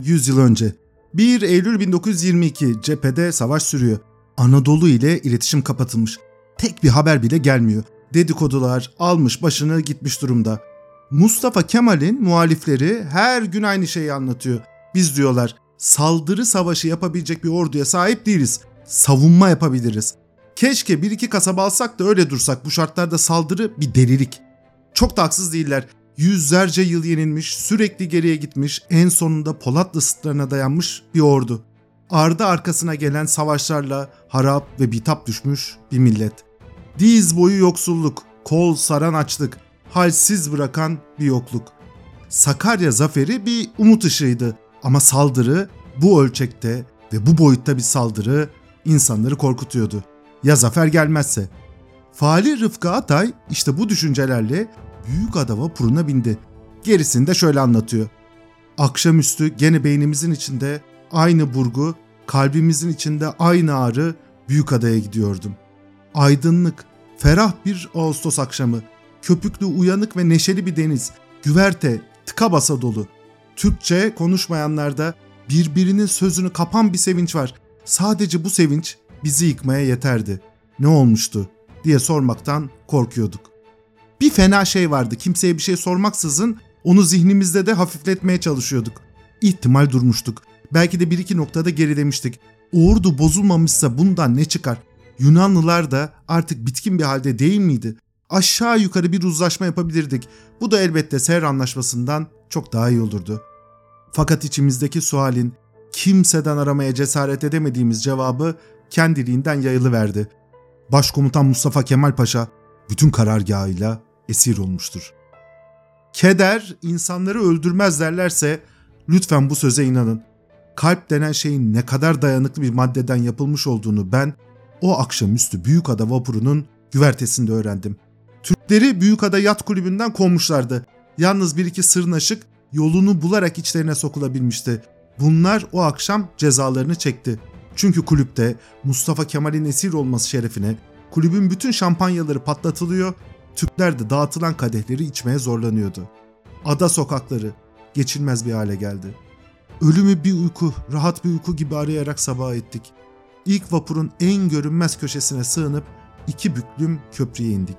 100 yıl önce. 1 Eylül 1922 cephede savaş sürüyor. Anadolu ile iletişim kapatılmış. Tek bir haber bile gelmiyor. Dedikodular almış başını gitmiş durumda. Mustafa Kemal'in muhalifleri her gün aynı şeyi anlatıyor. Biz diyorlar saldırı savaşı yapabilecek bir orduya sahip değiliz. Savunma yapabiliriz. Keşke bir iki kasaba alsak da öyle dursak. Bu şartlarda saldırı bir delilik. Çok da haksız değiller. Yüzlerce yıl yenilmiş, sürekli geriye gitmiş, en sonunda Polatlı sırtlarına dayanmış bir ordu. Ardı arkasına gelen savaşlarla harap ve bitap düşmüş bir millet. Diz boyu yoksulluk, kol saran açlık, halsiz bırakan bir yokluk. Sakarya zaferi bir umut ışığıydı ama saldırı bu ölçekte ve bu boyutta bir saldırı insanları korkutuyordu. Ya zafer gelmezse? Fali Rıfkı Atay işte bu düşüncelerle büyük ada vapuruna bindi. Gerisini de şöyle anlatıyor. Akşamüstü gene beynimizin içinde aynı burgu, kalbimizin içinde aynı ağrı büyük adaya gidiyordum. Aydınlık, ferah bir Ağustos akşamı, köpüklü uyanık ve neşeli bir deniz, güverte, tıka basa dolu. Türkçe konuşmayanlarda birbirinin sözünü kapan bir sevinç var. Sadece bu sevinç bizi yıkmaya yeterdi. Ne olmuştu diye sormaktan korkuyorduk. Bir fena şey vardı. Kimseye bir şey sormaksızın onu zihnimizde de hafifletmeye çalışıyorduk. İhtimal durmuştuk. Belki de bir iki noktada gerilemiştik. Ordu bozulmamışsa bundan ne çıkar? Yunanlılar da artık bitkin bir halde değil miydi? Aşağı yukarı bir uzlaşma yapabilirdik. Bu da elbette Ser Anlaşması'ndan çok daha iyi olurdu. Fakat içimizdeki sualin kimseden aramaya cesaret edemediğimiz cevabı kendiliğinden yayılıverdi. Başkomutan Mustafa Kemal Paşa bütün karargahıyla esir olmuştur. Keder insanları öldürmez derlerse lütfen bu söze inanın. Kalp denen şeyin ne kadar dayanıklı bir maddeden yapılmış olduğunu ben o akşamüstü Büyükada vapurunun güvertesinde öğrendim. Türkleri Büyükada Yat Kulübü'nden kovmuşlardı. Yalnız bir iki sırnaşık yolunu bularak içlerine sokulabilmişti. Bunlar o akşam cezalarını çekti. Çünkü kulüpte Mustafa Kemal'in esir olması şerefine kulübün bütün şampanyaları patlatılıyor, Türkler de dağıtılan kadehleri içmeye zorlanıyordu. Ada sokakları geçilmez bir hale geldi. Ölümü bir uyku, rahat bir uyku gibi arayarak sabah ettik. İlk vapurun en görünmez köşesine sığınıp iki büklüm köprüye indik.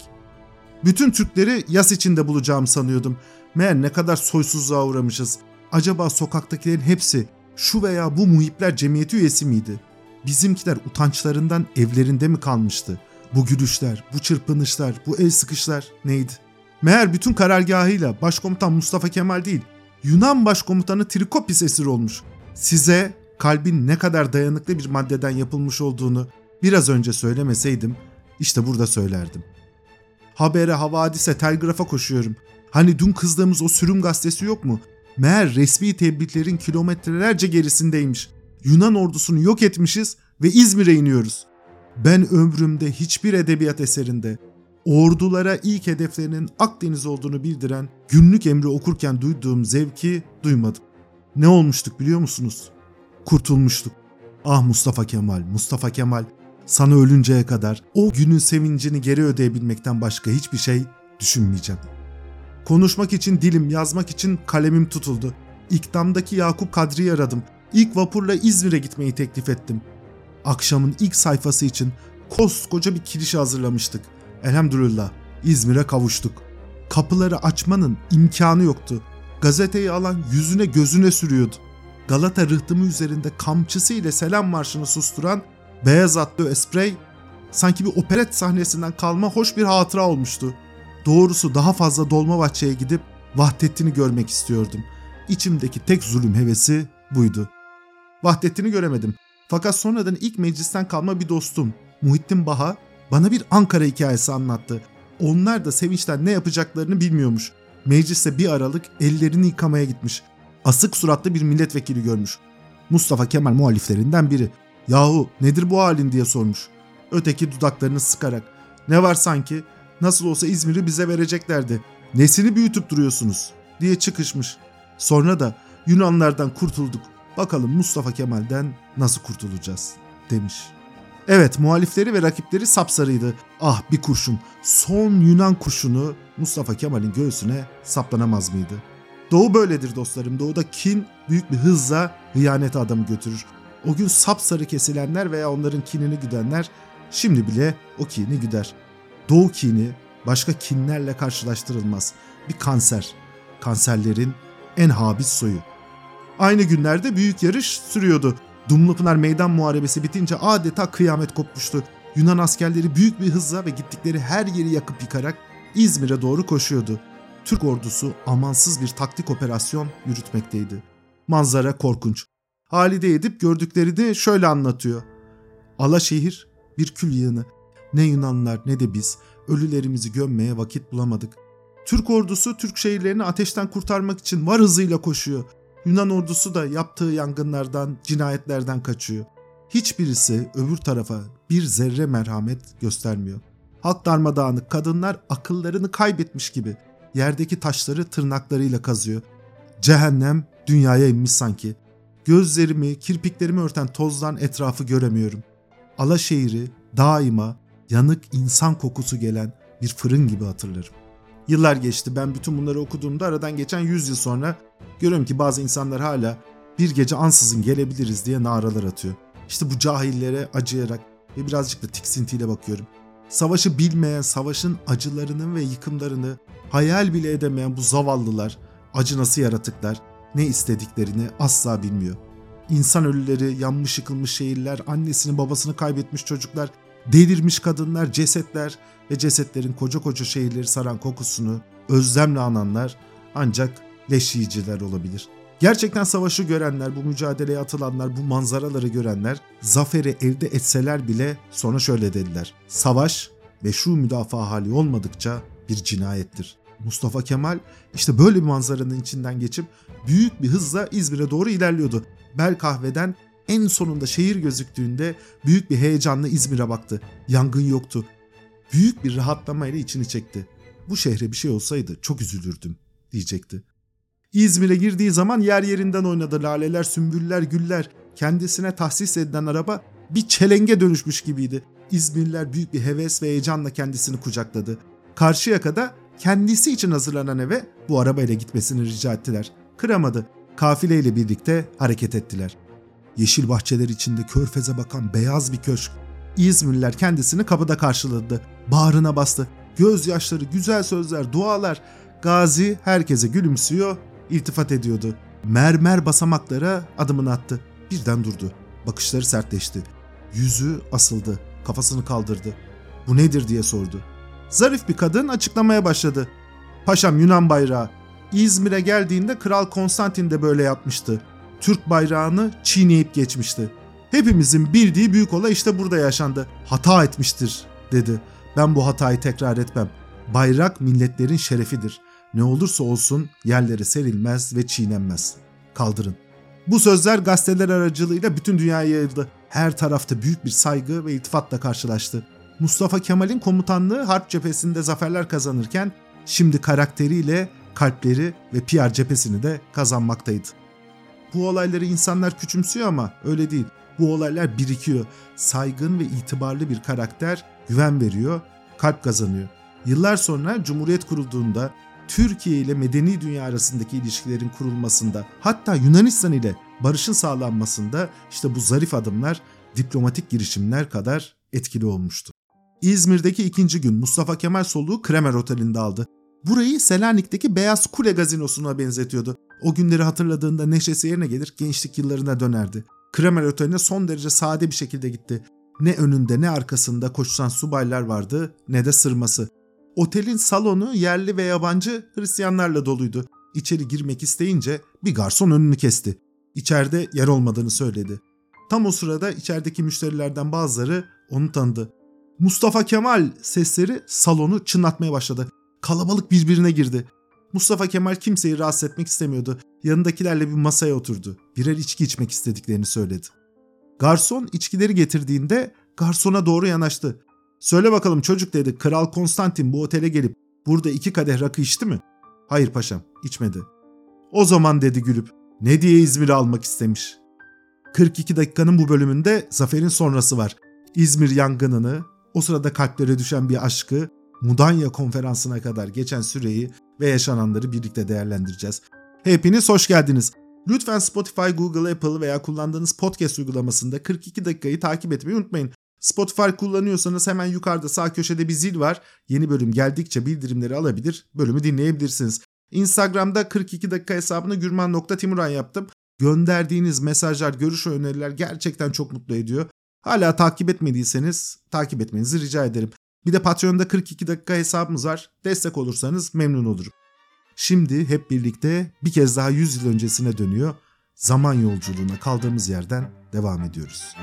Bütün Türkleri yas içinde bulacağım sanıyordum. Meğer ne kadar soysuzluğa uğramışız. Acaba sokaktakilerin hepsi şu veya bu muhipler cemiyeti üyesi miydi? Bizimkiler utançlarından evlerinde mi kalmıştı? Bu gülüşler, bu çırpınışlar, bu el sıkışlar neydi? Meğer bütün karargahıyla başkomutan Mustafa Kemal değil, Yunan başkomutanı Trikopis esir olmuş. Size kalbin ne kadar dayanıklı bir maddeden yapılmış olduğunu biraz önce söylemeseydim, işte burada söylerdim. Habere, havadise, telgrafa koşuyorum. Hani dün kızdığımız o sürüm gazetesi yok mu? Meğer resmi tebriklerin kilometrelerce gerisindeymiş. Yunan ordusunu yok etmişiz ve İzmir'e iniyoruz. Ben ömrümde hiçbir edebiyat eserinde ordulara ilk hedeflerinin Akdeniz olduğunu bildiren günlük emri okurken duyduğum zevki duymadım. Ne olmuştuk biliyor musunuz? Kurtulmuştuk. Ah Mustafa Kemal, Mustafa Kemal sana ölünceye kadar o günün sevincini geri ödeyebilmekten başka hiçbir şey düşünmeyeceğim. Konuşmak için dilim, yazmak için kalemim tutuldu. İkdamdaki Yakup Kadri'yi aradım. İlk vapurla İzmir'e gitmeyi teklif ettim. Akşamın ilk sayfası için koskoca bir kirişi hazırlamıştık. Elhamdülillah İzmir'e kavuştuk. Kapıları açmanın imkanı yoktu. Gazeteyi alan yüzüne gözüne sürüyordu. Galata rıhtımı üzerinde kamçısı ile selam marşını susturan beyaz atlı Esprey sanki bir operet sahnesinden kalma hoş bir hatıra olmuştu. Doğrusu daha fazla Dolmabahçe'ye gidip Vahdettin'i görmek istiyordum. İçimdeki tek zulüm hevesi buydu. Vahdettin'i göremedim. Fakat sonradan ilk meclisten kalma bir dostum Muhittin Baha bana bir Ankara hikayesi anlattı. Onlar da sevinçten ne yapacaklarını bilmiyormuş. Mecliste bir aralık ellerini yıkamaya gitmiş. Asık suratlı bir milletvekili görmüş. Mustafa Kemal muhaliflerinden biri. Yahu nedir bu halin diye sormuş. Öteki dudaklarını sıkarak. Ne var sanki? Nasıl olsa İzmir'i bize vereceklerdi. Nesini büyütüp duruyorsunuz? diye çıkışmış. Sonra da Yunanlardan kurtulduk. Bakalım Mustafa Kemal'den nasıl kurtulacağız demiş. Evet muhalifleri ve rakipleri sapsarıydı. Ah bir kurşun, son Yunan kurşunu Mustafa Kemal'in göğsüne saplanamaz mıydı? Doğu böyledir dostlarım. Doğuda kin büyük bir hızla hıyanete adamı götürür. O gün sapsarı kesilenler veya onların kinini güdenler şimdi bile o kini güder. Doğu kini başka kinlerle karşılaştırılmaz. Bir kanser. Kanserlerin en habis soyu. Aynı günlerde büyük yarış sürüyordu. Dumlupınar meydan muharebesi bitince adeta kıyamet kopmuştu. Yunan askerleri büyük bir hızla ve gittikleri her yeri yakıp yıkarak İzmir'e doğru koşuyordu. Türk ordusu amansız bir taktik operasyon yürütmekteydi. Manzara korkunç. Halide Edip gördükleri de şöyle anlatıyor. Alaşehir bir kül yığını. Ne Yunanlılar ne de biz ölülerimizi gömmeye vakit bulamadık. Türk ordusu Türk şehirlerini ateşten kurtarmak için var hızıyla koşuyor. Yunan ordusu da yaptığı yangınlardan, cinayetlerden kaçıyor. Hiçbirisi öbür tarafa bir zerre merhamet göstermiyor. Halk darmadağınık kadınlar akıllarını kaybetmiş gibi yerdeki taşları tırnaklarıyla kazıyor. Cehennem dünyaya inmiş sanki. Gözlerimi, kirpiklerimi örten tozdan etrafı göremiyorum. Alaşehir'i daima yanık insan kokusu gelen bir fırın gibi hatırlarım. Yıllar geçti ben bütün bunları okuduğumda aradan geçen 100 yıl sonra görüyorum ki bazı insanlar hala bir gece ansızın gelebiliriz diye naralar atıyor. İşte bu cahillere acıyarak ve birazcık da tiksintiyle bakıyorum. Savaşı bilmeyen, savaşın acılarını ve yıkımlarını hayal bile edemeyen bu zavallılar, acı nasıl yaratıklar, ne istediklerini asla bilmiyor. İnsan ölüleri, yanmış yıkılmış şehirler, annesini babasını kaybetmiş çocuklar, delirmiş kadınlar, cesetler ve cesetlerin koca koca şehirleri saran kokusunu özlemle ananlar ancak leş yiyiciler olabilir. Gerçekten savaşı görenler, bu mücadeleye atılanlar, bu manzaraları görenler zaferi elde etseler bile sonra şöyle dediler. Savaş meşru müdafaa hali olmadıkça bir cinayettir. Mustafa Kemal işte böyle bir manzaranın içinden geçip büyük bir hızla İzmir'e doğru ilerliyordu. Bel kahveden en sonunda şehir gözüktüğünde büyük bir heyecanla İzmir'e baktı. Yangın yoktu. Büyük bir rahatlamayla içini çekti. Bu şehre bir şey olsaydı çok üzülürdüm diyecekti. İzmir'e girdiği zaman yer yerinden oynadı. Laleler, sümbüller, güller. Kendisine tahsis edilen araba bir çelenge dönüşmüş gibiydi. İzmirliler büyük bir heves ve heyecanla kendisini kucakladı. Karşıyaka'da kendisi için hazırlanan eve bu arabayla gitmesini rica ettiler. Kıramadı. Kafileyle birlikte hareket ettiler. Yeşil bahçeler içinde körfeze bakan beyaz bir köşk. İzmirliler kendisini kapıda karşıladı. Bağrına bastı. Gözyaşları, güzel sözler, dualar. Gazi herkese gülümsüyor, iltifat ediyordu. Mermer basamaklara adımını attı. Birden durdu. Bakışları sertleşti. Yüzü asıldı. Kafasını kaldırdı. Bu nedir diye sordu. Zarif bir kadın açıklamaya başladı. Paşam Yunan bayrağı. İzmir'e geldiğinde Kral Konstantin de böyle yapmıştı. Türk bayrağını çiğneyip geçmişti. Hepimizin bildiği büyük olay işte burada yaşandı. Hata etmiştir dedi. Ben bu hatayı tekrar etmem. Bayrak milletlerin şerefidir. Ne olursa olsun yerlere serilmez ve çiğnenmez. Kaldırın. Bu sözler gazeteler aracılığıyla bütün dünyaya yayıldı. Her tarafta büyük bir saygı ve iltifatla karşılaştı. Mustafa Kemal'in komutanlığı harp cephesinde zaferler kazanırken şimdi karakteriyle kalpleri ve PR cephesini de kazanmaktaydı. Bu olayları insanlar küçümsüyor ama öyle değil. Bu olaylar birikiyor. Saygın ve itibarlı bir karakter güven veriyor, kalp kazanıyor. Yıllar sonra Cumhuriyet kurulduğunda Türkiye ile medeni dünya arasındaki ilişkilerin kurulmasında hatta Yunanistan ile barışın sağlanmasında işte bu zarif adımlar diplomatik girişimler kadar etkili olmuştu. İzmir'deki ikinci gün Mustafa Kemal soluğu Kremer Oteli'nde aldı. Burayı Selanik'teki Beyaz Kule gazinosuna benzetiyordu. O günleri hatırladığında neşesi yerine gelir gençlik yıllarına dönerdi. Kremer Oteli'ne son derece sade bir şekilde gitti. Ne önünde ne arkasında koşan subaylar vardı ne de sırması. Otelin salonu yerli ve yabancı Hristiyanlarla doluydu. İçeri girmek isteyince bir garson önünü kesti. İçeride yer olmadığını söyledi. Tam o sırada içerideki müşterilerden bazıları onu tanıdı. Mustafa Kemal sesleri salonu çınlatmaya başladı. Kalabalık birbirine girdi. Mustafa Kemal kimseyi rahatsız etmek istemiyordu. Yanındakilerle bir masaya oturdu. Birer içki içmek istediklerini söyledi. Garson içkileri getirdiğinde garsona doğru yanaştı. Söyle bakalım çocuk dedi. Kral Konstantin bu otele gelip burada iki kadeh rakı içti mi? Hayır paşam içmedi. O zaman dedi gülüp ne diye İzmir'i almak istemiş. 42 dakikanın bu bölümünde zaferin sonrası var. İzmir yangınını, o sırada kalplere düşen bir aşkı, Mudanya konferansına kadar geçen süreyi ve yaşananları birlikte değerlendireceğiz. Hepiniz hoş geldiniz. Lütfen Spotify, Google, Apple veya kullandığınız podcast uygulamasında 42 dakikayı takip etmeyi unutmayın. Spotify kullanıyorsanız hemen yukarıda sağ köşede bir zil var. Yeni bölüm geldikçe bildirimleri alabilir, bölümü dinleyebilirsiniz. Instagram'da 42 dakika hesabını gürman.timuran yaptım. Gönderdiğiniz mesajlar, görüş ve öneriler gerçekten çok mutlu ediyor. Hala takip etmediyseniz takip etmenizi rica ederim. Bir de Patreon'da 42 dakika hesabımız var. Destek olursanız memnun olurum. Şimdi hep birlikte bir kez daha 100 yıl öncesine dönüyor. Zaman yolculuğuna kaldığımız yerden devam ediyoruz.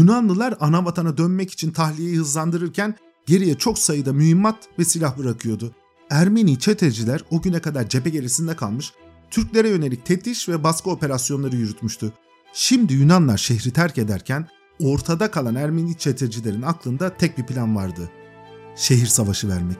Yunanlılar ana vatana dönmek için tahliyeyi hızlandırırken geriye çok sayıda mühimmat ve silah bırakıyordu. Ermeni çeteciler o güne kadar cephe gerisinde kalmış, Türklere yönelik tetiş ve baskı operasyonları yürütmüştü. Şimdi Yunanlar şehri terk ederken ortada kalan Ermeni çetecilerin aklında tek bir plan vardı. Şehir savaşı vermek.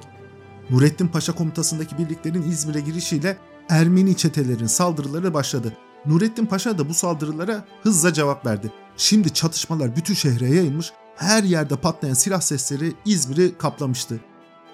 Nurettin Paşa komutasındaki birliklerin İzmir'e girişiyle Ermeni çetelerin saldırıları başladı. Nurettin Paşa da bu saldırılara hızla cevap verdi. Şimdi çatışmalar bütün şehre yayılmış, her yerde patlayan silah sesleri İzmir'i kaplamıştı.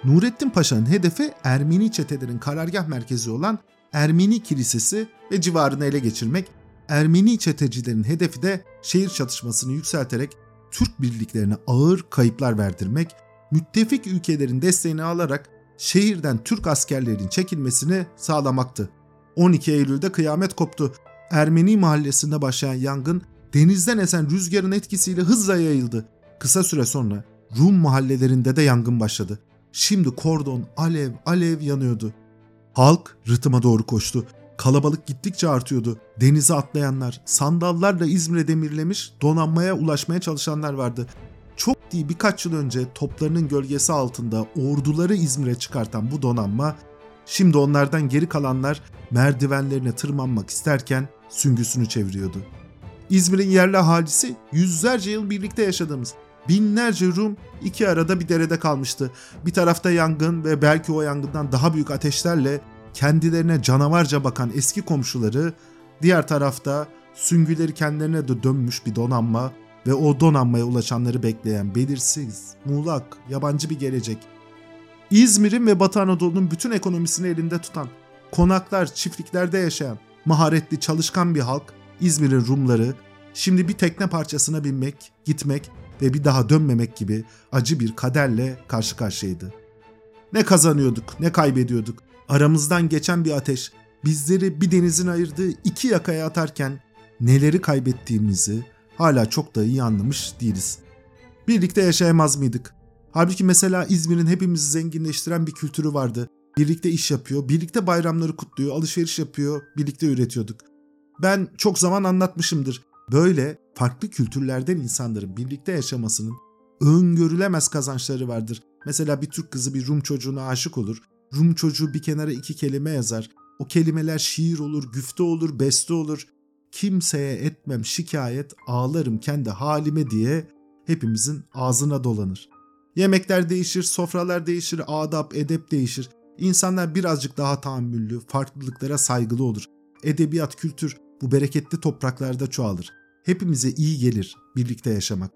Nurettin Paşa'nın hedefi Ermeni çetelerin karargah merkezi olan Ermeni Kilisesi ve civarını ele geçirmek, Ermeni çetecilerin hedefi de şehir çatışmasını yükselterek Türk birliklerine ağır kayıplar verdirmek, müttefik ülkelerin desteğini alarak şehirden Türk askerlerin çekilmesini sağlamaktı. 12 Eylül'de kıyamet koptu. Ermeni mahallesinde başlayan yangın denizden esen rüzgarın etkisiyle hızla yayıldı. Kısa süre sonra Rum mahallelerinde de yangın başladı. Şimdi kordon alev alev yanıyordu. Halk rıtıma doğru koştu. Kalabalık gittikçe artıyordu. Denize atlayanlar, sandallarla İzmir'e demirlemiş, donanmaya ulaşmaya çalışanlar vardı. Çok değil birkaç yıl önce toplarının gölgesi altında orduları İzmir'e çıkartan bu donanma, şimdi onlardan geri kalanlar merdivenlerine tırmanmak isterken süngüsünü çeviriyordu. İzmir'in yerli ahalisi yüzlerce yıl birlikte yaşadığımız binlerce Rum iki arada bir derede kalmıştı. Bir tarafta yangın ve belki o yangından daha büyük ateşlerle kendilerine canavarca bakan eski komşuları, diğer tarafta süngüleri kendilerine de dönmüş bir donanma ve o donanmaya ulaşanları bekleyen belirsiz, muğlak, yabancı bir gelecek. İzmir'in ve Batı Anadolu'nun bütün ekonomisini elinde tutan, konaklar, çiftliklerde yaşayan, maharetli, çalışkan bir halk, İzmir'in Rumları şimdi bir tekne parçasına binmek, gitmek ve bir daha dönmemek gibi acı bir kaderle karşı karşıyaydı. Ne kazanıyorduk, ne kaybediyorduk. Aramızdan geçen bir ateş bizleri bir denizin ayırdığı iki yakaya atarken neleri kaybettiğimizi hala çok da iyi anlamış değiliz. Birlikte yaşayamaz mıydık? Halbuki mesela İzmir'in hepimizi zenginleştiren bir kültürü vardı. Birlikte iş yapıyor, birlikte bayramları kutluyor, alışveriş yapıyor, birlikte üretiyorduk. Ben çok zaman anlatmışımdır. Böyle farklı kültürlerden insanların birlikte yaşamasının öngörülemez kazançları vardır. Mesela bir Türk kızı bir Rum çocuğuna aşık olur. Rum çocuğu bir kenara iki kelime yazar. O kelimeler şiir olur, güfte olur, beste olur. Kimseye etmem şikayet, ağlarım kendi halime diye hepimizin ağzına dolanır. Yemekler değişir, sofralar değişir, adap, edep değişir. İnsanlar birazcık daha tahammüllü, farklılıklara saygılı olur. Edebiyat, kültür bu bereketli topraklarda çoğalır. Hepimize iyi gelir birlikte yaşamak.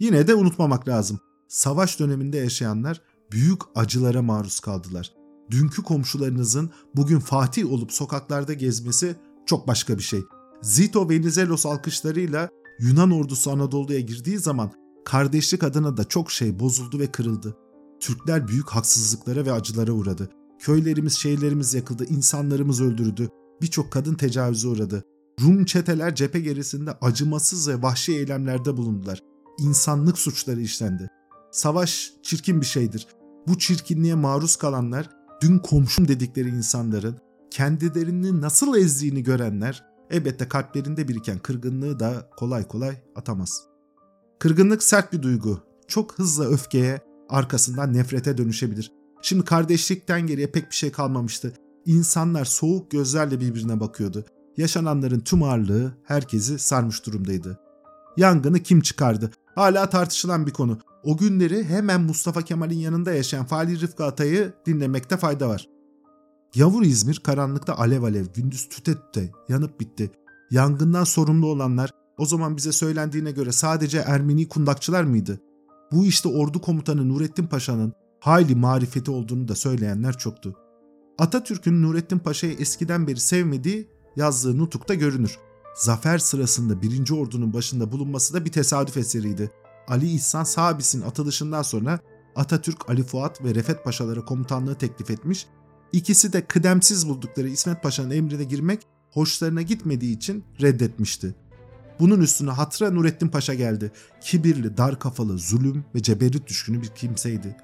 Yine de unutmamak lazım. Savaş döneminde yaşayanlar büyük acılara maruz kaldılar. Dünkü komşularınızın bugün Fatih olup sokaklarda gezmesi çok başka bir şey. Zito Venizelos alkışlarıyla Yunan ordusu Anadolu'ya girdiği zaman kardeşlik adına da çok şey bozuldu ve kırıldı. Türkler büyük haksızlıklara ve acılara uğradı. Köylerimiz, şehirlerimiz yakıldı, insanlarımız öldürüldü. Birçok kadın tecavüze uğradı. Rum çeteler cephe gerisinde acımasız ve vahşi eylemlerde bulundular. İnsanlık suçları işlendi. Savaş çirkin bir şeydir. Bu çirkinliğe maruz kalanlar, dün komşum dedikleri insanların kendilerini nasıl ezdiğini görenler elbette kalplerinde biriken kırgınlığı da kolay kolay atamaz. Kırgınlık sert bir duygu. Çok hızla öfkeye, arkasından nefrete dönüşebilir. Şimdi kardeşlikten geriye pek bir şey kalmamıştı. İnsanlar soğuk gözlerle birbirine bakıyordu. Yaşananların tüm ağırlığı herkesi sarmış durumdaydı. Yangını kim çıkardı? Hala tartışılan bir konu. O günleri hemen Mustafa Kemal'in yanında yaşayan Fali Rıfkı Atay'ı dinlemekte fayda var. Yavur İzmir karanlıkta alev alev, gündüz tüte tüte yanıp bitti. Yangından sorumlu olanlar o zaman bize söylendiğine göre sadece Ermeni kundakçılar mıydı? Bu işte ordu komutanı Nurettin Paşa'nın hayli marifeti olduğunu da söyleyenler çoktu. Atatürk'ün Nurettin Paşa'yı eskiden beri sevmediği yazdığı nutukta görünür. Zafer sırasında 1. Ordunun başında bulunması da bir tesadüf eseriydi. Ali İhsan Sabis'in atılışından sonra Atatürk Ali Fuat ve Refet Paşalara komutanlığı teklif etmiş. İkisi de kıdemsiz buldukları İsmet Paşa'nın emrine girmek hoşlarına gitmediği için reddetmişti. Bunun üstüne hatıra Nurettin Paşa geldi. Kibirli, dar kafalı, zulüm ve ceberut düşkünü bir kimseydi.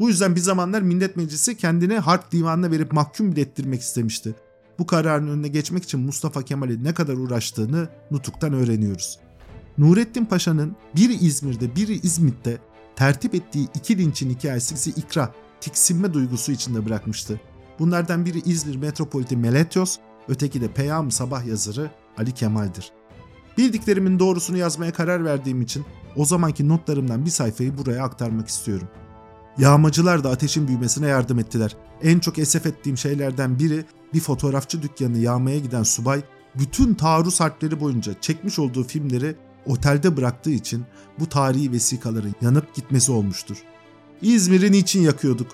Bu yüzden bir zamanlar Millet Meclisi kendini harp divanına verip mahkum bile ettirmek istemişti. Bu kararın önüne geçmek için Mustafa Kemal'in ne kadar uğraştığını Nutuk'tan öğreniyoruz. Nurettin Paşa'nın biri İzmir'de biri İzmit'te tertip ettiği iki linçin hikayesi bizi ikra, tiksinme duygusu içinde bırakmıştı. Bunlardan biri İzmir metropoliti Meletyos, öteki de Peyam Sabah yazarı Ali Kemal'dir. Bildiklerimin doğrusunu yazmaya karar verdiğim için o zamanki notlarımdan bir sayfayı buraya aktarmak istiyorum. Yağmacılar da ateşin büyümesine yardım ettiler. En çok esef ettiğim şeylerden biri bir fotoğrafçı dükkanı yağmaya giden subay bütün taarruz harpleri boyunca çekmiş olduğu filmleri otelde bıraktığı için bu tarihi vesikaların yanıp gitmesi olmuştur. İzmir'i niçin yakıyorduk?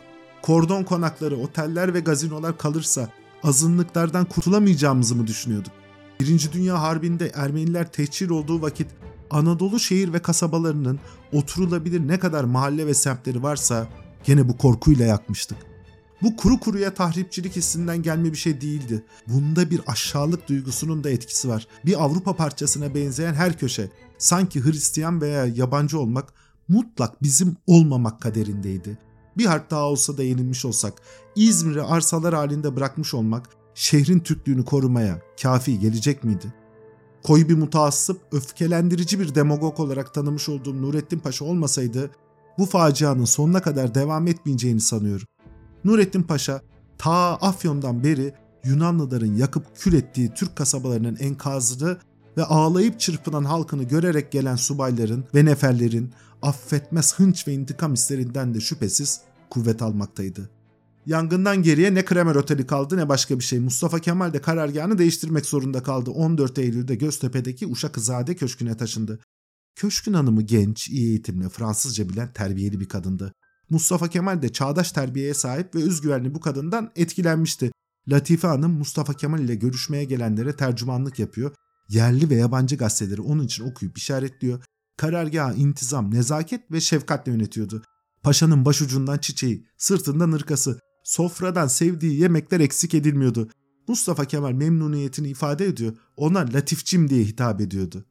Kordon konakları, oteller ve gazinolar kalırsa azınlıklardan kurtulamayacağımızı mı düşünüyorduk? Birinci Dünya Harbi'nde Ermeniler tehcir olduğu vakit Anadolu şehir ve kasabalarının oturulabilir ne kadar mahalle ve semtleri varsa gene bu korkuyla yakmıştık. Bu kuru kuruya tahripçilik hissinden gelme bir şey değildi. Bunda bir aşağılık duygusunun da etkisi var. Bir Avrupa parçasına benzeyen her köşe sanki Hristiyan veya yabancı olmak mutlak bizim olmamak kaderindeydi. Bir harp daha olsa da yenilmiş olsak, İzmir'i arsalar halinde bırakmış olmak şehrin Türklüğünü korumaya kafi gelecek miydi? Koyu bir mutaassıp, öfkelendirici bir demagog olarak tanımış olduğum Nurettin Paşa olmasaydı bu facianın sonuna kadar devam etmeyeceğini sanıyorum. Nurettin Paşa ta Afyon'dan beri Yunanlıların yakıp kül ettiği Türk kasabalarının enkazını ve ağlayıp çırpınan halkını görerek gelen subayların ve neferlerin affetmez hınç ve intikam hislerinden de şüphesiz kuvvet almaktaydı. Yangından geriye ne Kremer Oteli kaldı ne başka bir şey. Mustafa Kemal de karargahını değiştirmek zorunda kaldı. 14 Eylül'de Göztepe'deki Uşakızade Köşkü'ne taşındı. Köşkün hanımı genç, iyi eğitimli, Fransızca bilen terbiyeli bir kadındı. Mustafa Kemal de çağdaş terbiyeye sahip ve özgüvenli bu kadından etkilenmişti. Latife Hanım Mustafa Kemal ile görüşmeye gelenlere tercümanlık yapıyor. Yerli ve yabancı gazeteleri onun için okuyup işaretliyor. Karargahı intizam, nezaket ve şefkatle yönetiyordu. Paşanın başucundan çiçeği, sırtından ırkası, sofradan sevdiği yemekler eksik edilmiyordu. Mustafa Kemal memnuniyetini ifade ediyor. Ona Latifçim diye hitap ediyordu.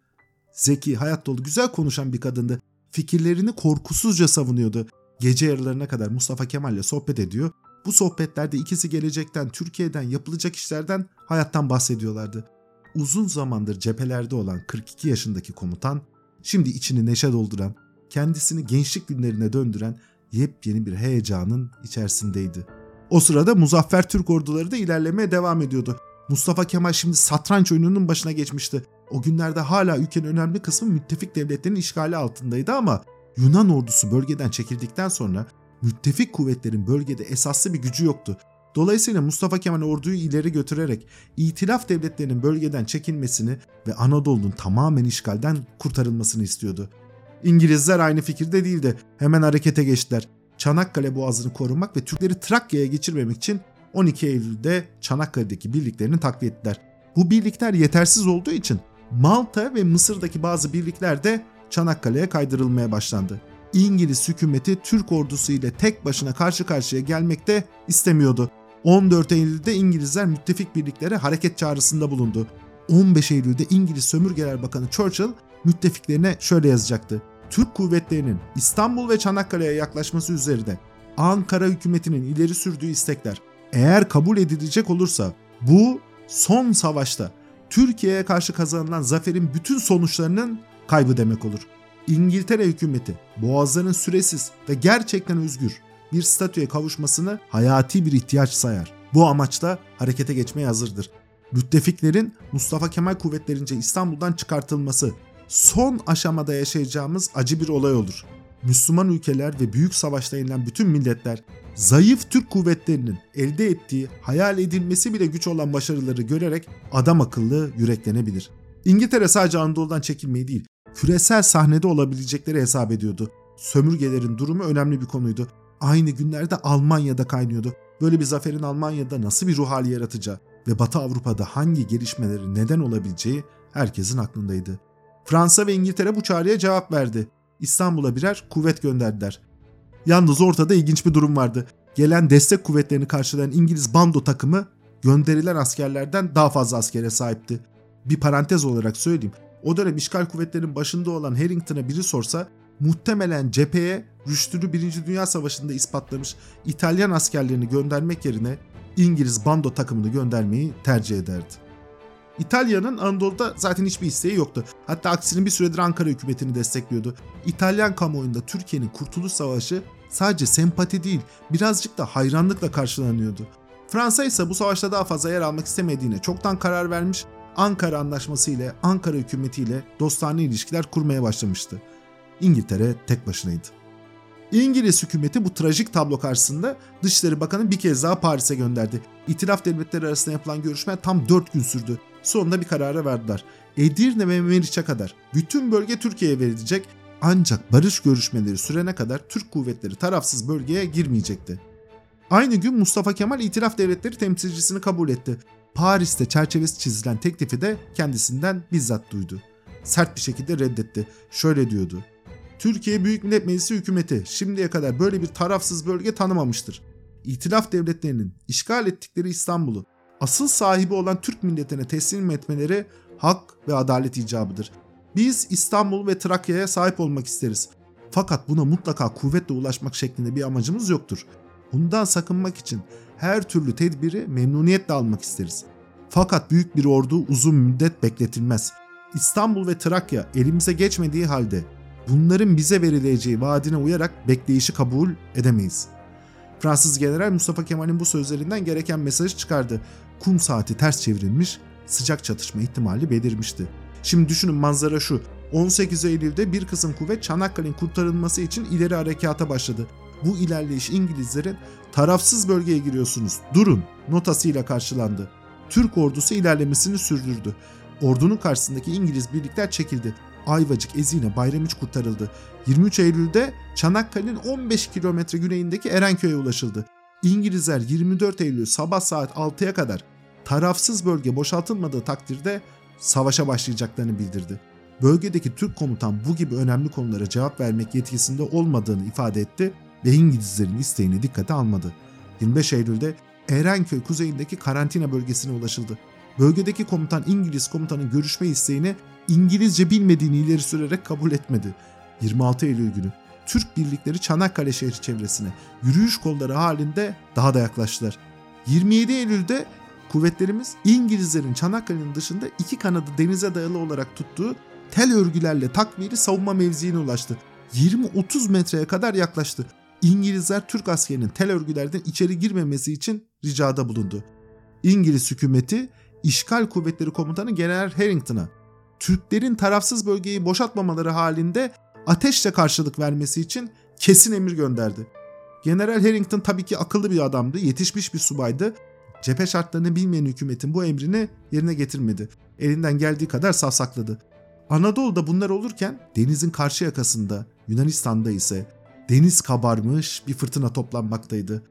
Zeki, hayat dolu, güzel konuşan bir kadındı. Fikirlerini korkusuzca savunuyordu. Gece yarılarına kadar Mustafa Kemal ile sohbet ediyor. Bu sohbetlerde ikisi gelecekten, Türkiye'den, yapılacak işlerden, hayattan bahsediyorlardı. Uzun zamandır cephelerde olan 42 yaşındaki komutan, şimdi içini neşe dolduran, kendisini gençlik günlerine döndüren yepyeni bir heyecanın içerisindeydi. O sırada muzaffer Türk orduları da ilerlemeye devam ediyordu. Mustafa Kemal şimdi satranç oyununun başına geçmişti. O günlerde hala ülkenin önemli kısmı müttefik devletlerin işgali altındaydı ama Yunan ordusu bölgeden çekildikten sonra müttefik kuvvetlerin bölgede esaslı bir gücü yoktu. Dolayısıyla Mustafa Kemal orduyu ileri götürerek itilaf devletlerinin bölgeden çekilmesini ve Anadolu'nun tamamen işgalden kurtarılmasını istiyordu. İngilizler aynı fikirde değildi. Hemen harekete geçtiler. Çanakkale Boğazı'nı korumak ve Türkleri Trakya'ya geçirmemek için 12 Eylül'de Çanakkale'deki birliklerini takviye ettiler. Bu birlikler yetersiz olduğu için Malta ve Mısır'daki bazı birlikler de Çanakkale'ye kaydırılmaya başlandı. İngiliz hükümeti Türk ordusu ile tek başına karşı karşıya gelmekte istemiyordu. 14 Eylül'de İngilizler müttefik birliklere hareket çağrısında bulundu. 15 Eylül'de İngiliz Sömürgeler Bakanı Churchill müttefiklerine şöyle yazacaktı. Türk kuvvetlerinin İstanbul ve Çanakkale'ye yaklaşması üzerinde Ankara hükümetinin ileri sürdüğü istekler eğer kabul edilecek olursa bu son savaşta Türkiye'ye karşı kazanılan zaferin bütün sonuçlarının kaybı demek olur. İngiltere hükümeti boğazların süresiz ve gerçekten özgür bir statüye kavuşmasını hayati bir ihtiyaç sayar. Bu amaçla harekete geçmeye hazırdır. Müttefiklerin Mustafa Kemal kuvvetlerince İstanbul'dan çıkartılması son aşamada yaşayacağımız acı bir olay olur. Müslüman ülkeler ve büyük savaşta yenilen bütün milletler zayıf Türk kuvvetlerinin elde ettiği hayal edilmesi bile güç olan başarıları görerek adam akıllı yüreklenebilir. İngiltere sadece Anadolu'dan çekilmeyi değil, küresel sahnede olabilecekleri hesap ediyordu. Sömürgelerin durumu önemli bir konuydu. Aynı günlerde Almanya'da kaynıyordu. Böyle bir zaferin Almanya'da nasıl bir ruh hali yaratacağı ve Batı Avrupa'da hangi gelişmeleri neden olabileceği herkesin aklındaydı. Fransa ve İngiltere bu çağrıya cevap verdi. İstanbul'a birer kuvvet gönderdiler. Yalnız ortada ilginç bir durum vardı. Gelen destek kuvvetlerini karşılayan İngiliz bando takımı gönderilen askerlerden daha fazla askere sahipti. Bir parantez olarak söyleyeyim. O dönem işgal kuvvetlerinin başında olan Harrington'a biri sorsa muhtemelen cepheye rüştünü 1. Dünya Savaşı'nda ispatlamış İtalyan askerlerini göndermek yerine İngiliz bando takımını göndermeyi tercih ederdi. İtalya'nın Anadolu'da zaten hiçbir isteği yoktu. Hatta aksine bir süredir Ankara hükümetini destekliyordu. İtalyan kamuoyunda Türkiye'nin Kurtuluş Savaşı sadece sempati değil birazcık da hayranlıkla karşılanıyordu. Fransa ise bu savaşta daha fazla yer almak istemediğine çoktan karar vermiş, Ankara Anlaşması ile Ankara hükümeti ile dostane ilişkiler kurmaya başlamıştı. İngiltere tek başınaydı. İngiliz hükümeti bu trajik tablo karşısında Dışişleri Bakanı bir kez daha Paris'e gönderdi. İtilaf devletleri arasında yapılan görüşme tam 4 gün sürdü. Sonunda bir karara verdiler. Edirne ve Meriç'e kadar bütün bölge Türkiye'ye verilecek ancak barış görüşmeleri sürene kadar Türk kuvvetleri tarafsız bölgeye girmeyecekti. Aynı gün Mustafa Kemal İtilaf Devletleri temsilcisini kabul etti. Paris'te çerçevesi çizilen teklifi de kendisinden bizzat duydu. Sert bir şekilde reddetti. Şöyle diyordu. Türkiye Büyük Millet Meclisi hükümeti şimdiye kadar böyle bir tarafsız bölge tanımamıştır. İtilaf devletlerinin işgal ettikleri İstanbul'u asıl sahibi olan Türk milletine teslim etmeleri hak ve adalet icabıdır. Biz İstanbul ve Trakya'ya sahip olmak isteriz. Fakat buna mutlaka kuvvetle ulaşmak şeklinde bir amacımız yoktur. Bundan sakınmak için her türlü tedbiri memnuniyetle almak isteriz. Fakat büyük bir ordu uzun müddet bekletilmez. İstanbul ve Trakya elimize geçmediği halde bunların bize verileceği vaadine uyarak bekleyişi kabul edemeyiz. Fransız General Mustafa Kemal'in bu sözlerinden gereken mesajı çıkardı. Kum saati ters çevrilmiş, sıcak çatışma ihtimali belirmişti. Şimdi düşünün manzara şu. 18 Eylül'de bir kısım kuvvet Çanakkale'nin kurtarılması için ileri harekata başladı. Bu ilerleyiş İngilizlerin tarafsız bölgeye giriyorsunuz durun notasıyla karşılandı. Türk ordusu ilerlemesini sürdürdü. Ordunun karşısındaki İngiliz birlikler çekildi. Ayvacık, Ezine, Bayramiç kurtarıldı. 23 Eylül'de Çanakkale'nin 15 kilometre güneyindeki Erenköy'e ulaşıldı. İngilizler 24 Eylül sabah saat 6'ya kadar tarafsız bölge boşaltılmadığı takdirde savaşa başlayacaklarını bildirdi. Bölgedeki Türk komutan bu gibi önemli konulara cevap vermek yetkisinde olmadığını ifade etti ve İngilizlerin isteğini dikkate almadı. 25 Eylül'de Erenköy kuzeyindeki karantina bölgesine ulaşıldı. Bölgedeki komutan İngiliz komutanın görüşme isteğini İngilizce bilmediğini ileri sürerek kabul etmedi. 26 Eylül günü Türk birlikleri Çanakkale şehri çevresine yürüyüş kolları halinde daha da yaklaştılar. 27 Eylül'de kuvvetlerimiz İngilizlerin Çanakkale'nin dışında iki kanadı denize dayalı olarak tuttuğu tel örgülerle takviyeli savunma mevziine ulaştı. 20-30 metreye kadar yaklaştı. İngilizler Türk askerinin tel örgülerden içeri girmemesi için ricada bulundu. İngiliz hükümeti işgal kuvvetleri komutanı General Harrington'a Türklerin tarafsız bölgeyi boşaltmamaları halinde ateşle karşılık vermesi için kesin emir gönderdi. General Harrington tabii ki akıllı bir adamdı, yetişmiş bir subaydı. Cephe şartlarını bilmeyen hükümetin bu emrini yerine getirmedi. Elinden geldiği kadar savsakladı. Anadolu'da bunlar olurken denizin karşı yakasında Yunanistan'da ise deniz kabarmış bir fırtına toplanmaktaydı.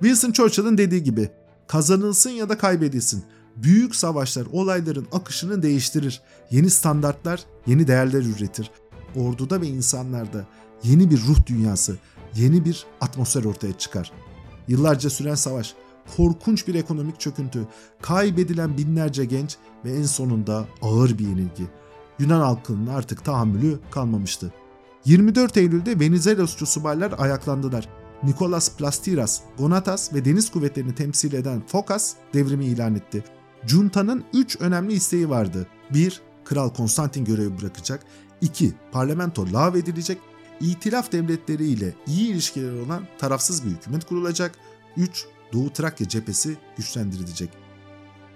Winston Churchill'ın dediği gibi kazanılsın ya da kaybedilsin. Büyük savaşlar olayların akışını değiştirir. Yeni standartlar, yeni değerler üretir. Orduda ve insanlarda yeni bir ruh dünyası, yeni bir atmosfer ortaya çıkar. Yıllarca süren savaş, korkunç bir ekonomik çöküntü, kaybedilen binlerce genç ve en sonunda ağır bir yenilgi. Yunan halkının artık tahammülü kalmamıştı. 24 Eylül'de Venizelosçu subaylar ayaklandılar. Nikolas Plastiras, Gonatas ve deniz kuvvetlerini temsil eden Fokas devrimi ilan etti. Junta'nın 3 önemli isteği vardı. 1. Kral Konstantin görevi bırakacak. 2. Parlamento lağvedilecek. İtilaf devletleri ile iyi ilişkileri olan tarafsız bir hükümet kurulacak. 3. Doğu Trakya cephesi güçlendirilecek.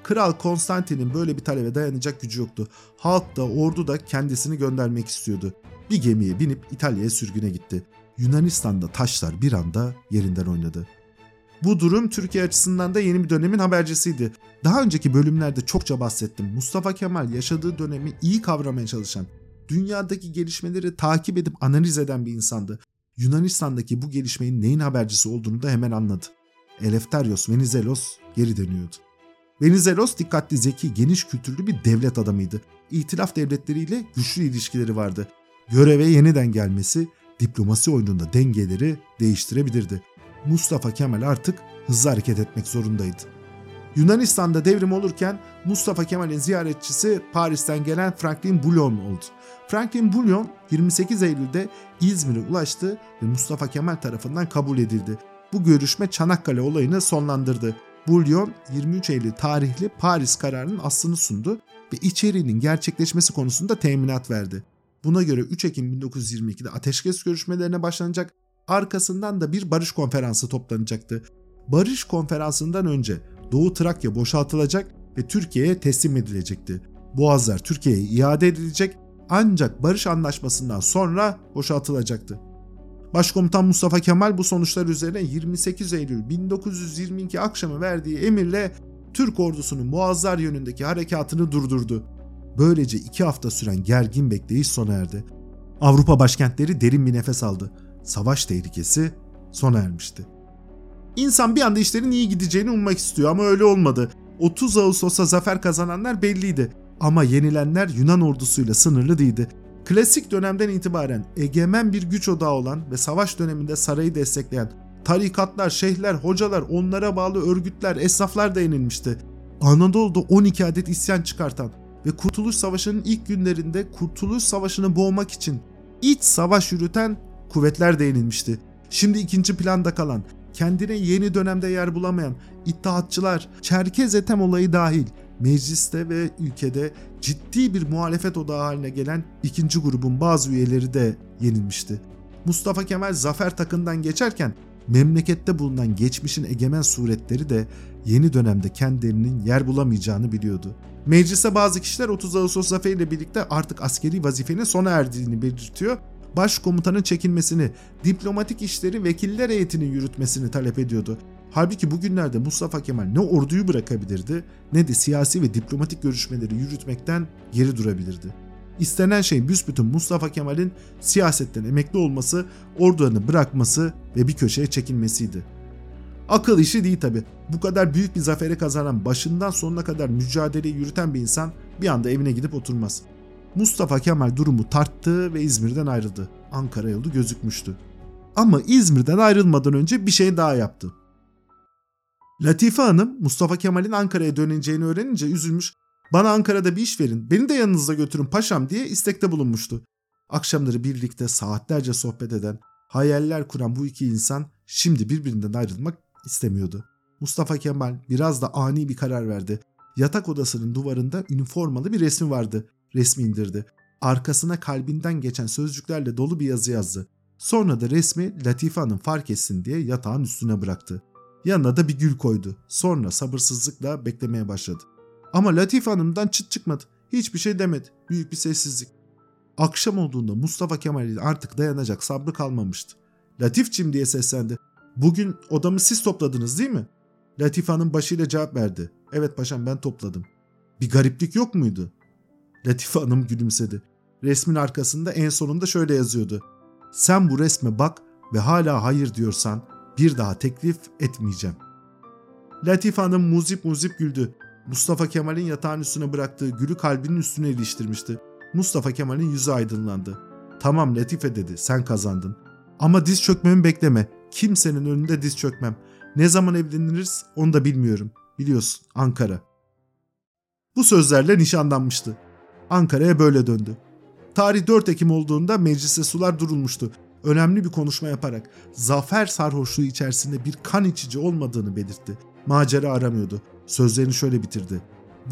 Kral Konstantin'in böyle bir talebe dayanacak gücü yoktu. Halk da ordu da kendisini göndermek istiyordu. Bir gemiye binip İtalya'ya sürgüne gitti. Yunanistan'da taşlar bir anda yerinden oynadı. Bu durum Türkiye açısından da yeni bir dönemin habercisiydi. Daha önceki bölümlerde çokça bahsettim. Mustafa Kemal yaşadığı dönemi iyi kavramaya çalışan, dünyadaki gelişmeleri takip edip analiz eden bir insandı. Yunanistan'daki bu gelişmenin neyin habercisi olduğunu da hemen anladı. Eleftherios Venizelos geri dönüyordu. Venizelos dikkatli, zeki, geniş kültürlü bir devlet adamıydı. İtilaf devletleriyle güçlü ilişkileri vardı. Göreve yeniden gelmesi diplomasi oyununda dengeleri değiştirebilirdi. Mustafa Kemal artık hızlı hareket etmek zorundaydı. Yunanistan'da devrim olurken Mustafa Kemal'in ziyaretçisi Paris'ten gelen Franklin Bouillon oldu. Franklin Bouillon 28 Eylül'de İzmir'e ulaştı ve Mustafa Kemal tarafından kabul edildi. Bu görüşme Çanakkale olayını sonlandırdı. Bouillon 23 Eylül tarihli Paris kararının aslını sundu ve içeriğinin gerçekleşmesi konusunda teminat verdi. Buna göre 3 Ekim 1922'de ateşkes görüşmelerine başlanacak, arkasından da bir barış konferansı toplanacaktı. Barış konferansından önce Doğu Trakya boşaltılacak ve Türkiye'ye teslim edilecekti. Boğazlar Türkiye'ye iade edilecek ancak barış anlaşmasından sonra boşaltılacaktı. Başkomutan Mustafa Kemal bu sonuçlar üzerine 28 Eylül 1922 akşamı verdiği emirle Türk ordusunun Boğazlar yönündeki harekatını durdurdu. Böylece iki hafta süren gergin bekleyiş sona erdi. Avrupa başkentleri derin bir nefes aldı. Savaş tehlikesi sona ermişti. İnsan bir anda işlerin iyi gideceğini ummak istiyor ama öyle olmadı. 30 Ağustos'ta zafer kazananlar belliydi ama yenilenler Yunan ordusuyla sınırlı değildi. Klasik dönemden itibaren egemen bir güç odağı olan ve savaş döneminde sarayı destekleyen tarikatlar, şeyhler, hocalar, onlara bağlı örgütler, esnaflar da yenilmişti. Anadolu'da 12 adet isyan çıkartan ve Kurtuluş Savaşı'nın ilk günlerinde Kurtuluş Savaşı'nı boğmak için iç savaş yürüten kuvvetler de yenilmişti. Şimdi ikinci planda kalan, kendine yeni dönemde yer bulamayan İttihatçılar, Çerkez Etem olayı dahil mecliste ve ülkede ciddi bir muhalefet odağı haline gelen ikinci grubun bazı üyeleri de yenilmişti. Mustafa Kemal zafer takından geçerken memlekette bulunan geçmişin egemen suretleri de yeni dönemde kendilerinin yer bulamayacağını biliyordu. Meclise bazı kişiler 30 Ağustos zaferiyle birlikte artık askeri vazifenin sona erdiğini belirtiyor. Başkomutanın çekilmesini, diplomatik işleri vekiller heyetinin yürütmesini talep ediyordu. Halbuki bugünlerde Mustafa Kemal ne orduyu bırakabilirdi ne de siyasi ve diplomatik görüşmeleri yürütmekten geri durabilirdi. İstenen şey büsbütün Mustafa Kemal'in siyasetten emekli olması, ordularını bırakması ve bir köşeye çekilmesiydi. Akıl işi değil tabi. Bu kadar büyük bir zaferi kazanan, başından sonuna kadar mücadeleyi yürüten bir insan bir anda evine gidip oturmaz. Mustafa Kemal durumu tarttı ve İzmir'den ayrıldı. Ankara yolu gözükmüştü. Ama İzmir'den ayrılmadan önce bir şey daha yaptı. Latife Hanım Mustafa Kemal'in Ankara'ya döneceğini öğrenince üzülmüş. Bana Ankara'da bir iş verin, beni de yanınızda götürün paşam diye istekte bulunmuştu. Akşamları birlikte saatlerce sohbet eden, hayaller kuran bu iki insan şimdi birbirinden ayrılmak istemiyordu. Mustafa Kemal biraz da ani bir karar verdi. Yatak odasının duvarında üniformalı bir resmi vardı. Resmi indirdi. Arkasına kalbinden geçen sözcüklerle dolu bir yazı yazdı. Sonra da resmi Latife Hanım fark etsin diye yatağın üstüne bıraktı. Yanına da bir gül koydu. Sonra sabırsızlıkla beklemeye başladı. Ama Latife Hanım'dan çıt çıkmadı. Hiçbir şey demedi. Büyük bir sessizlik. Akşam olduğunda Mustafa Kemal'in artık dayanacak sabrı kalmamıştı. Latifçim diye seslendi. Bugün odamı siz topladınız değil mi? Latife Hanım başıyla cevap verdi. Evet paşam ben topladım. Bir gariplik yok muydu? Latife Hanım gülümsedi. Resmin arkasında en sonunda şöyle yazıyordu. Sen bu resme bak ve hala hayır diyorsan bir daha teklif etmeyeceğim. Latife Hanım muzip muzip güldü. Mustafa Kemal'in yatağın üstüne bıraktığı gülü kalbinin üstüne iliştirmişti. Mustafa Kemal'in yüzü aydınlandı. Tamam Latife dedi sen kazandın. Ama diz çökmemi bekleme. Kimsenin önünde diz çökmem. Ne zaman evleniriz onu da bilmiyorum. Biliyorsun Ankara. Bu sözlerle nişanlanmıştı. Ankara'ya böyle döndü. Tarih 4 Ekim olduğunda mecliste sular durulmuştu. Önemli bir konuşma yaparak zafer sarhoşluğu içerisinde bir kan içici olmadığını belirtti. Macera aramıyordu. Sözlerini şöyle bitirdi.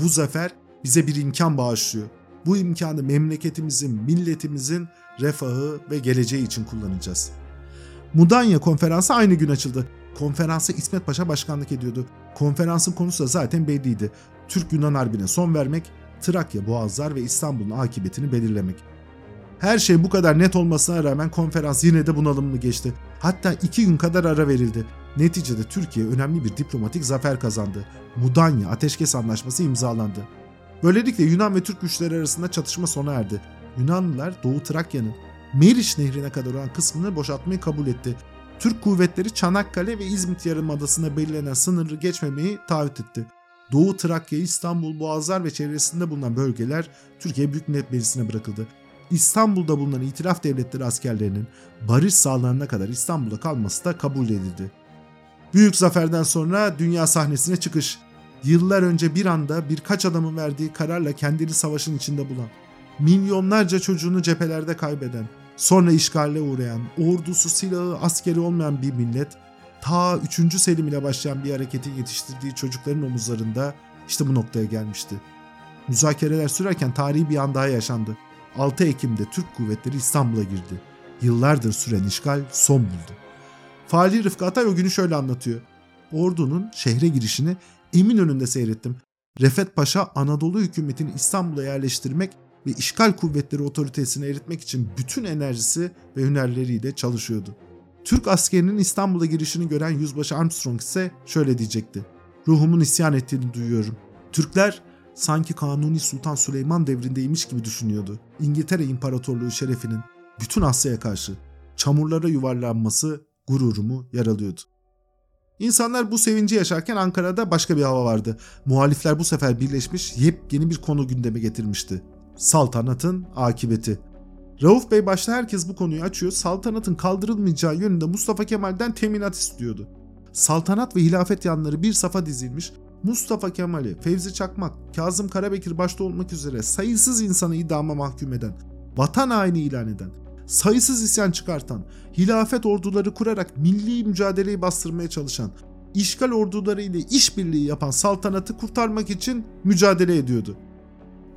Bu zafer bize bir imkan bağışlıyor. Bu imkanı memleketimizin, milletimizin refahı ve geleceği için kullanacağız. Mudanya konferansı aynı gün açıldı. Konferansa İsmet Paşa başkanlık ediyordu. Konferansın konusu da zaten belliydi. Türk-Yunan Harbi'ne son vermek, Trakya, Boğazlar ve İstanbul'un akıbetini belirlemek. Her şey bu kadar net olmasına rağmen konferans yine de bunalımlı geçti. Hatta iki gün kadar ara verildi. Neticede Türkiye önemli bir diplomatik zafer kazandı. Mudanya Ateşkes Anlaşması imzalandı. Böylelikle Yunan ve Türk güçleri arasında çatışma sona erdi. Yunanlılar Doğu Trakya'nın Meriç Nehri'ne kadar olan kısmını boşaltmayı kabul etti. Türk kuvvetleri Çanakkale ve İzmit Yarımadası'na belirlenen sınırı geçmemeyi taahhüt etti. Doğu Trakya, İstanbul, Boğazlar ve çevresinde bulunan bölgeler Türkiye Büyük Millet Meclisi'ne bırakıldı. İstanbul'da bulunan itilaf devletleri askerlerinin barış sağlanana kadar İstanbul'da kalması da kabul edildi. Büyük zaferden sonra dünya sahnesine çıkış. Yıllar önce bir anda birkaç adamın verdiği kararla kendini savaşın içinde bulan, milyonlarca çocuğunu cephelerde kaybeden, sonra işgale uğrayan, ordusu, silahı, askeri olmayan bir millet, ta 3. Selim ile başlayan bir hareketin yetiştirdiği çocukların omuzlarında işte bu noktaya gelmişti. Müzakereler sürerken tarihi bir an daha yaşandı. 6 Ekim'de Türk kuvvetleri İstanbul'a girdi. Yıllardır süren işgal son buldu. Fali Rıfkı Atay o günü şöyle anlatıyor. Ordunun şehre girişini Eminönü'nde seyrettim. Refet Paşa Anadolu hükümetini İstanbul'a yerleştirmek ve işgal kuvvetleri otoritesini eritmek için bütün enerjisi ve hünerleriyle çalışıyordu. Türk askerinin İstanbul'a girişini gören Yüzbaşı Armstrong ise şöyle diyecekti. Ruhumun isyan ettiğini duyuyorum. Türkler sanki Kanuni Sultan Süleyman devrindeymiş gibi düşünüyordu. İngiltere İmparatorluğu şerefinin bütün Asya'ya karşı çamurlara yuvarlanması gururumu yaralıyordu. İnsanlar bu sevinci yaşarken Ankara'da başka bir hava vardı. Muhalifler bu sefer birleşmiş yepyeni bir konu gündeme getirmişti. Saltanatın akibeti. Rauf Bey başta herkes bu konuyu açıyor. Saltanatın kaldırılmayacağı yönünde Mustafa Kemal'den teminat istiyordu. Saltanat ve hilafet yanları bir safa dizilmiş. Mustafa Kemal'i, Fevzi Çakmak, Kazım Karabekir başta olmak üzere sayısız insanı idama mahkum eden, vatan haini ilan eden, sayısız isyan çıkartan, hilafet orduları kurarak milli mücadeleyi bastırmaya çalışan, işgal orduları ile işbirliği yapan saltanatı kurtarmak için mücadele ediyordu.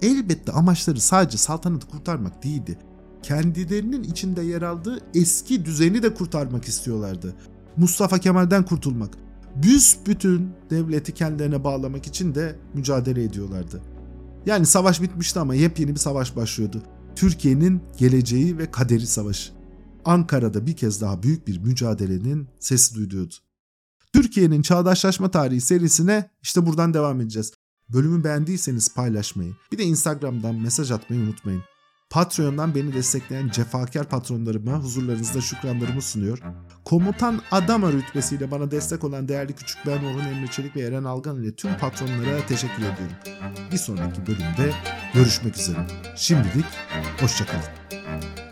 Elbette amaçları sadece saltanatı kurtarmak değildi. Kendilerinin içinde yer aldığı eski düzeni de kurtarmak istiyorlardı. Mustafa Kemal'den kurtulmak, büsbütün devleti kendilerine bağlamak için de mücadele ediyorlardı. Yani savaş bitmişti ama yepyeni bir savaş başlıyordu. Türkiye'nin geleceği ve kaderi savaşı. Ankara'da bir kez daha büyük bir mücadelenin sesi duyuluyordu. Türkiye'nin çağdaşlaşma tarihi serisine işte buradan devam edeceğiz. Bölümü beğendiyseniz paylaşmayı, bir de Instagram'dan mesaj atmayı unutmayın. Patreon'dan beni destekleyen cefakar patronlarıma huzurlarınızda şükranlarımı sunuyor. Komutan Adama rütbesiyle bana destek olan değerli küçük ben Orhun Emre Çelik ve Eren Algan ile tüm patronlara teşekkür ediyorum. Bir sonraki bölümde görüşmek üzere. Şimdilik hoşçakalın.